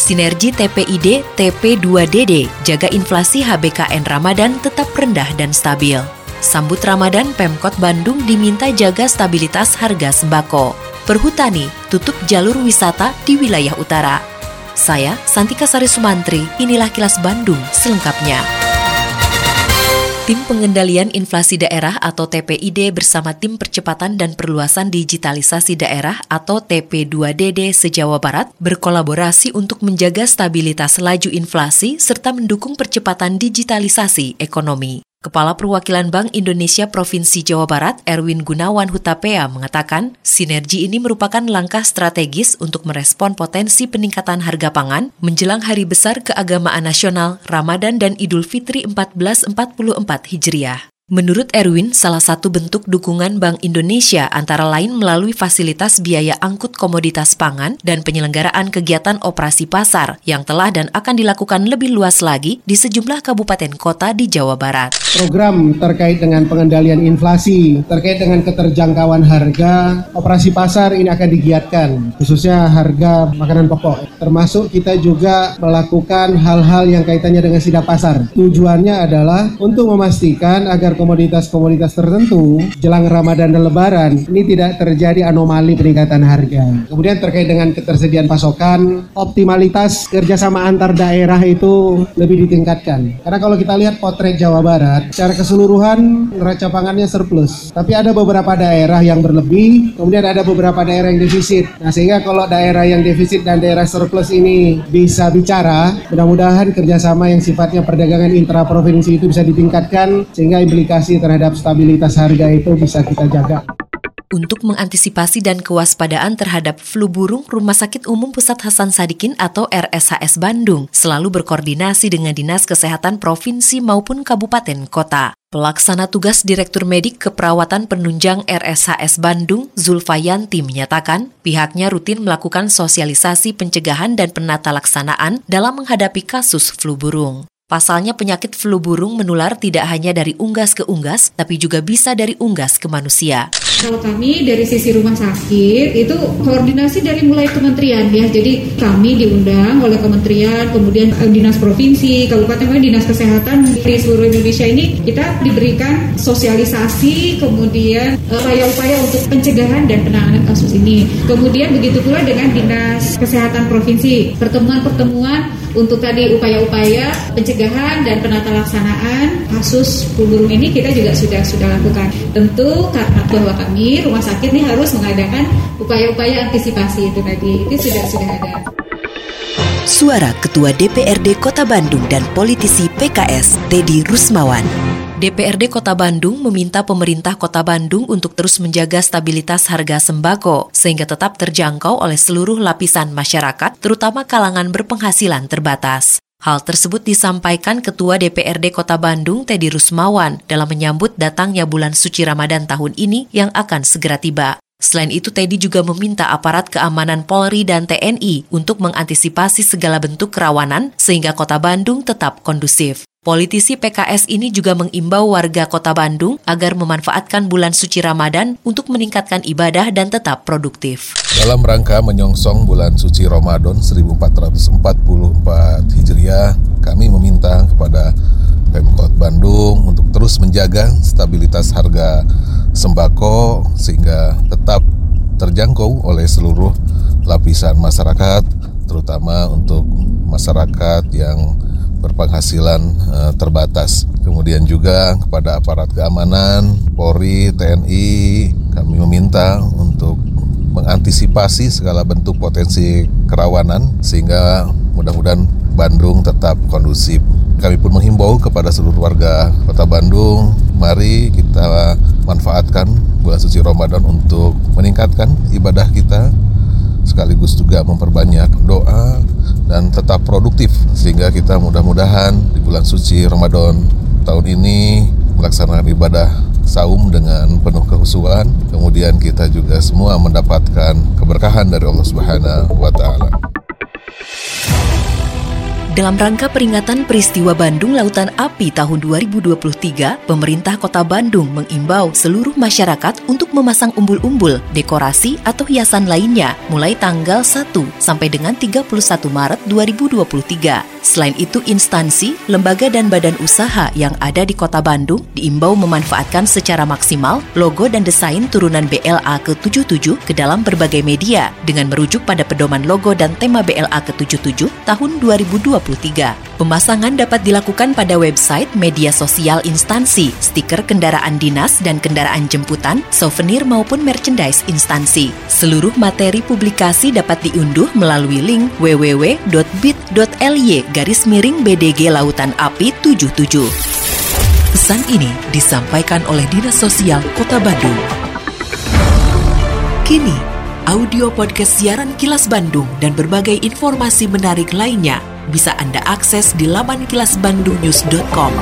Sinergi TPID TP2DD jaga inflasi HBKN Ramadan tetap rendah dan stabil. Sambut Ramadan Pemkot Bandung diminta jaga stabilitas harga sembako. Perhutani tutup jalur wisata di wilayah utara. Saya Santika Sari Sumantri, inilah kilas Bandung selengkapnya. Tim Pengendalian Inflasi Daerah atau TPID bersama Tim Percepatan dan Perluasan Digitalisasi Daerah atau TP2DD se-Jawa Barat berkolaborasi untuk menjaga stabilitas laju inflasi serta mendukung percepatan digitalisasi ekonomi. Kepala Perwakilan Bank Indonesia Provinsi Jawa Barat, Erwin Gunawan Hutapea, mengatakan sinergi ini merupakan langkah strategis untuk merespon potensi peningkatan harga pangan menjelang hari besar keagamaan nasional Ramadan dan Idul Fitri 1444 Hijriah. Menurut Erwin, salah satu bentuk dukungan Bank Indonesia antara lain melalui fasilitas biaya angkut komoditas pangan dan penyelenggaraan kegiatan operasi pasar yang telah dan akan dilakukan lebih luas lagi di sejumlah kabupaten kota di Jawa Barat. Program terkait dengan pengendalian inflasi, terkait dengan keterjangkauan harga, operasi pasar ini akan digiatkan, khususnya harga makanan pokok. Termasuk kita juga melakukan hal-hal yang kaitannya dengan sidak pasar. Tujuannya adalah untuk memastikan agar komoditas-komoditas tertentu jelang Ramadan dan Lebaran ini tidak terjadi anomali peningkatan harga. Kemudian terkait dengan ketersediaan pasokan, optimalitas kerjasama antar daerah itu lebih ditingkatkan. Karena kalau kita lihat potret Jawa Barat, secara keseluruhan neraca pangannya surplus. Tapi ada beberapa daerah yang berlebih, kemudian ada beberapa daerah yang defisit. Nah sehingga kalau daerah yang defisit dan daerah surplus ini bisa bicara, mudah-mudahan kerjasama yang sifatnya perdagangan intraprovinsi itu bisa ditingkatkan sehingga implikasi terhadap stabilitas harga itu bisa kita jaga. Untuk mengantisipasi dan kewaspadaan terhadap flu burung, Rumah Sakit Umum Pusat Hasan Sadikin atau RSHS Bandung selalu berkoordinasi dengan Dinas Kesehatan Provinsi maupun Kabupaten Kota. Pelaksana tugas Direktur Medik Keperawatan Penunjang RSHS Bandung, Zulfayanti menyatakan, pihaknya rutin melakukan sosialisasi pencegahan dan penata laksanaan dalam menghadapi kasus flu burung. Pasalnya penyakit flu burung menular tidak hanya dari unggas ke unggas, tapi juga bisa dari unggas ke manusia. Kalau kami dari sisi rumah sakit itu koordinasi dari mulai kementerian ya. Jadi kami diundang oleh kementerian, kemudian eh, dinas provinsi, kabupaten, dinas kesehatan di seluruh Indonesia ini kita diberikan sosialisasi, kemudian eh, upaya-upaya untuk pencegahan dan penanganan kasus ini. Kemudian begitu pula dengan dinas kesehatan provinsi, pertemuan-pertemuan untuk tadi upaya-upaya pencegahan dan penata laksanaan kasus flu burung ini kita juga sudah sudah lakukan. Tentu karena bahwa kami rumah sakit ini harus mengadakan upaya-upaya antisipasi itu tadi itu sudah sudah ada. Suara Ketua DPRD Kota Bandung dan politisi PKS Teddy Rusmawan. DPRD Kota Bandung meminta pemerintah Kota Bandung untuk terus menjaga stabilitas harga sembako sehingga tetap terjangkau oleh seluruh lapisan masyarakat, terutama kalangan berpenghasilan terbatas. Hal tersebut disampaikan Ketua DPRD Kota Bandung, Teddy Rusmawan, dalam menyambut datangnya bulan suci Ramadan tahun ini yang akan segera tiba. Selain itu, Teddy juga meminta aparat keamanan Polri dan TNI untuk mengantisipasi segala bentuk kerawanan sehingga kota Bandung tetap kondusif. Politisi PKS ini juga mengimbau warga kota Bandung agar memanfaatkan bulan suci Ramadan untuk meningkatkan ibadah dan tetap produktif. Dalam rangka menyongsong bulan suci Ramadan 1444 Hijriah, kami meminta kepada Pemkot Bandung untuk terus menjaga stabilitas harga sembako sehingga tetap terjangkau oleh seluruh lapisan masyarakat, terutama untuk masyarakat yang berpenghasilan uh, terbatas. Kemudian juga kepada aparat keamanan, Polri, TNI, kami meminta untuk mengantisipasi segala bentuk potensi kerawanan sehingga mudah-mudahan Bandung tetap kondusif. Kami pun menghimbau kepada seluruh warga Kota Bandung, mari kita manfaatkan bulan suci Ramadan untuk meningkatkan ibadah kita sekaligus juga memperbanyak doa dan tetap produktif sehingga kita mudah-mudahan di bulan suci Ramadan tahun ini melaksanakan ibadah saum dengan penuh kehusuan kemudian kita juga semua mendapatkan keberkahan dari Allah Subhanahu wa. Dalam rangka peringatan peristiwa Bandung Lautan Api tahun 2023, pemerintah Kota Bandung mengimbau seluruh masyarakat untuk memasang umbul-umbul, dekorasi, atau hiasan lainnya mulai tanggal 1 sampai dengan 31 Maret 2023. Selain itu, instansi, lembaga, dan badan usaha yang ada di Kota Bandung diimbau memanfaatkan secara maksimal logo dan desain turunan BLA ke-77 ke dalam berbagai media dengan merujuk pada pedoman logo dan tema BLA ke-77 tahun 2023. Pemasangan dapat dilakukan pada website, media sosial instansi, stiker kendaraan dinas dan kendaraan jemputan, souvenir maupun merchandise instansi. Seluruh materi publikasi dapat diunduh melalui link www.bit.ly garis miring BDG Lautan Api 77. Pesan ini disampaikan oleh Dinas Sosial Kota Bandung. Kini, audio podcast siaran Kilas Bandung dan berbagai informasi menarik lainnya bisa Anda akses di laman kilasbandungnews.com.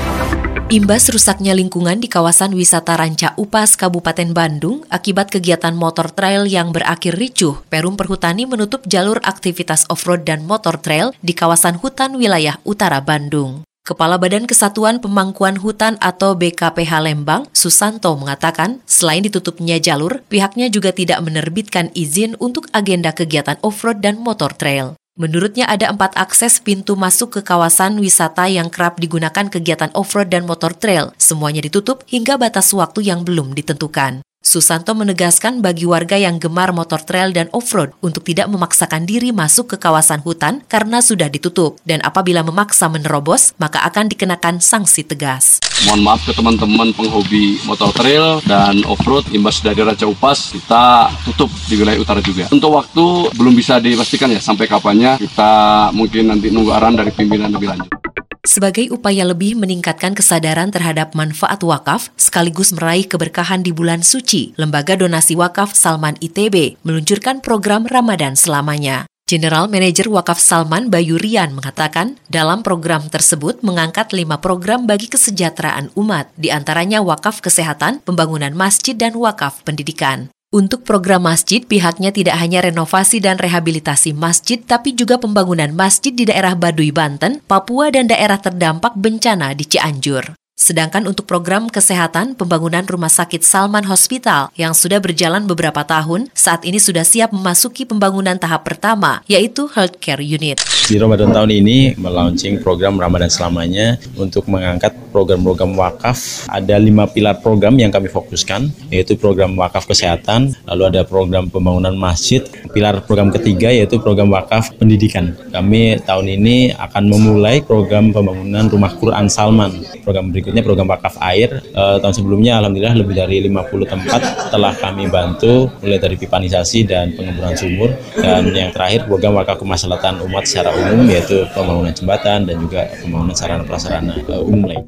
Imbas rusaknya lingkungan di kawasan wisata Ranca Upas, Kabupaten Bandung, akibat kegiatan motor trail yang berakhir ricuh, Perum Perhutani menutup jalur aktivitas off-road dan motor trail di kawasan hutan wilayah utara Bandung. Kepala Badan Kesatuan Pemangkuan Hutan atau BKPH Lembang, Susanto mengatakan, selain ditutupnya jalur, pihaknya juga tidak menerbitkan izin untuk agenda kegiatan off-road dan motor trail. Menurutnya ada empat akses pintu masuk ke kawasan wisata yang kerap digunakan kegiatan off-road dan motor trail. Semuanya ditutup hingga batas waktu yang belum ditentukan. Susanto menegaskan bagi warga yang gemar motor trail dan off-road untuk tidak memaksakan diri masuk ke kawasan hutan karena sudah ditutup dan apabila memaksa menerobos maka akan dikenakan sanksi tegas. Mohon maaf ke teman-teman penghobi motor trail dan off-road imbas dari Raja Upas kita tutup di wilayah utara juga. Untuk waktu belum bisa dipastikan ya sampai kapannya kita mungkin nanti nunggu arahan dari pimpinan lebih lanjut. Sebagai upaya lebih meningkatkan kesadaran terhadap manfaat wakaf sekaligus meraih keberkahan di bulan suci, Lembaga Donasi Wakaf Salman ITB meluncurkan program Ramadan selamanya. General Manager Wakaf Salman Bayu Rian mengatakan, dalam program tersebut mengangkat lima program bagi kesejahteraan umat, di antaranya wakaf kesehatan, pembangunan masjid, dan wakaf pendidikan. Untuk program masjid, pihaknya tidak hanya renovasi dan rehabilitasi masjid, tapi juga pembangunan masjid di daerah Baduy, Banten, Papua, dan daerah terdampak bencana di Cianjur. Sedangkan untuk program kesehatan, pembangunan Rumah Sakit Salman Hospital yang sudah berjalan beberapa tahun, saat ini sudah siap memasuki pembangunan tahap pertama, yaitu Healthcare Unit. Di Ramadan tahun ini melaunching program Ramadan selamanya untuk mengangkat program-program wakaf. Ada lima pilar program yang kami fokuskan, yaitu program wakaf kesehatan, lalu ada program pembangunan masjid, pilar program ketiga yaitu program wakaf pendidikan. Kami tahun ini akan memulai program pembangunan Rumah Quran Salman. Program berikut berikutnya program wakaf air uh, tahun sebelumnya alhamdulillah lebih dari 50 tempat telah kami bantu mulai dari pipanisasi dan pengemburan sumur dan yang terakhir program wakaf kemaslahatan umat secara umum yaitu pembangunan jembatan dan juga pembangunan sarana prasarana uh, umum lain.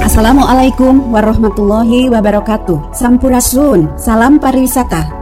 Assalamualaikum warahmatullahi wabarakatuh. Sampurasun, salam pariwisata.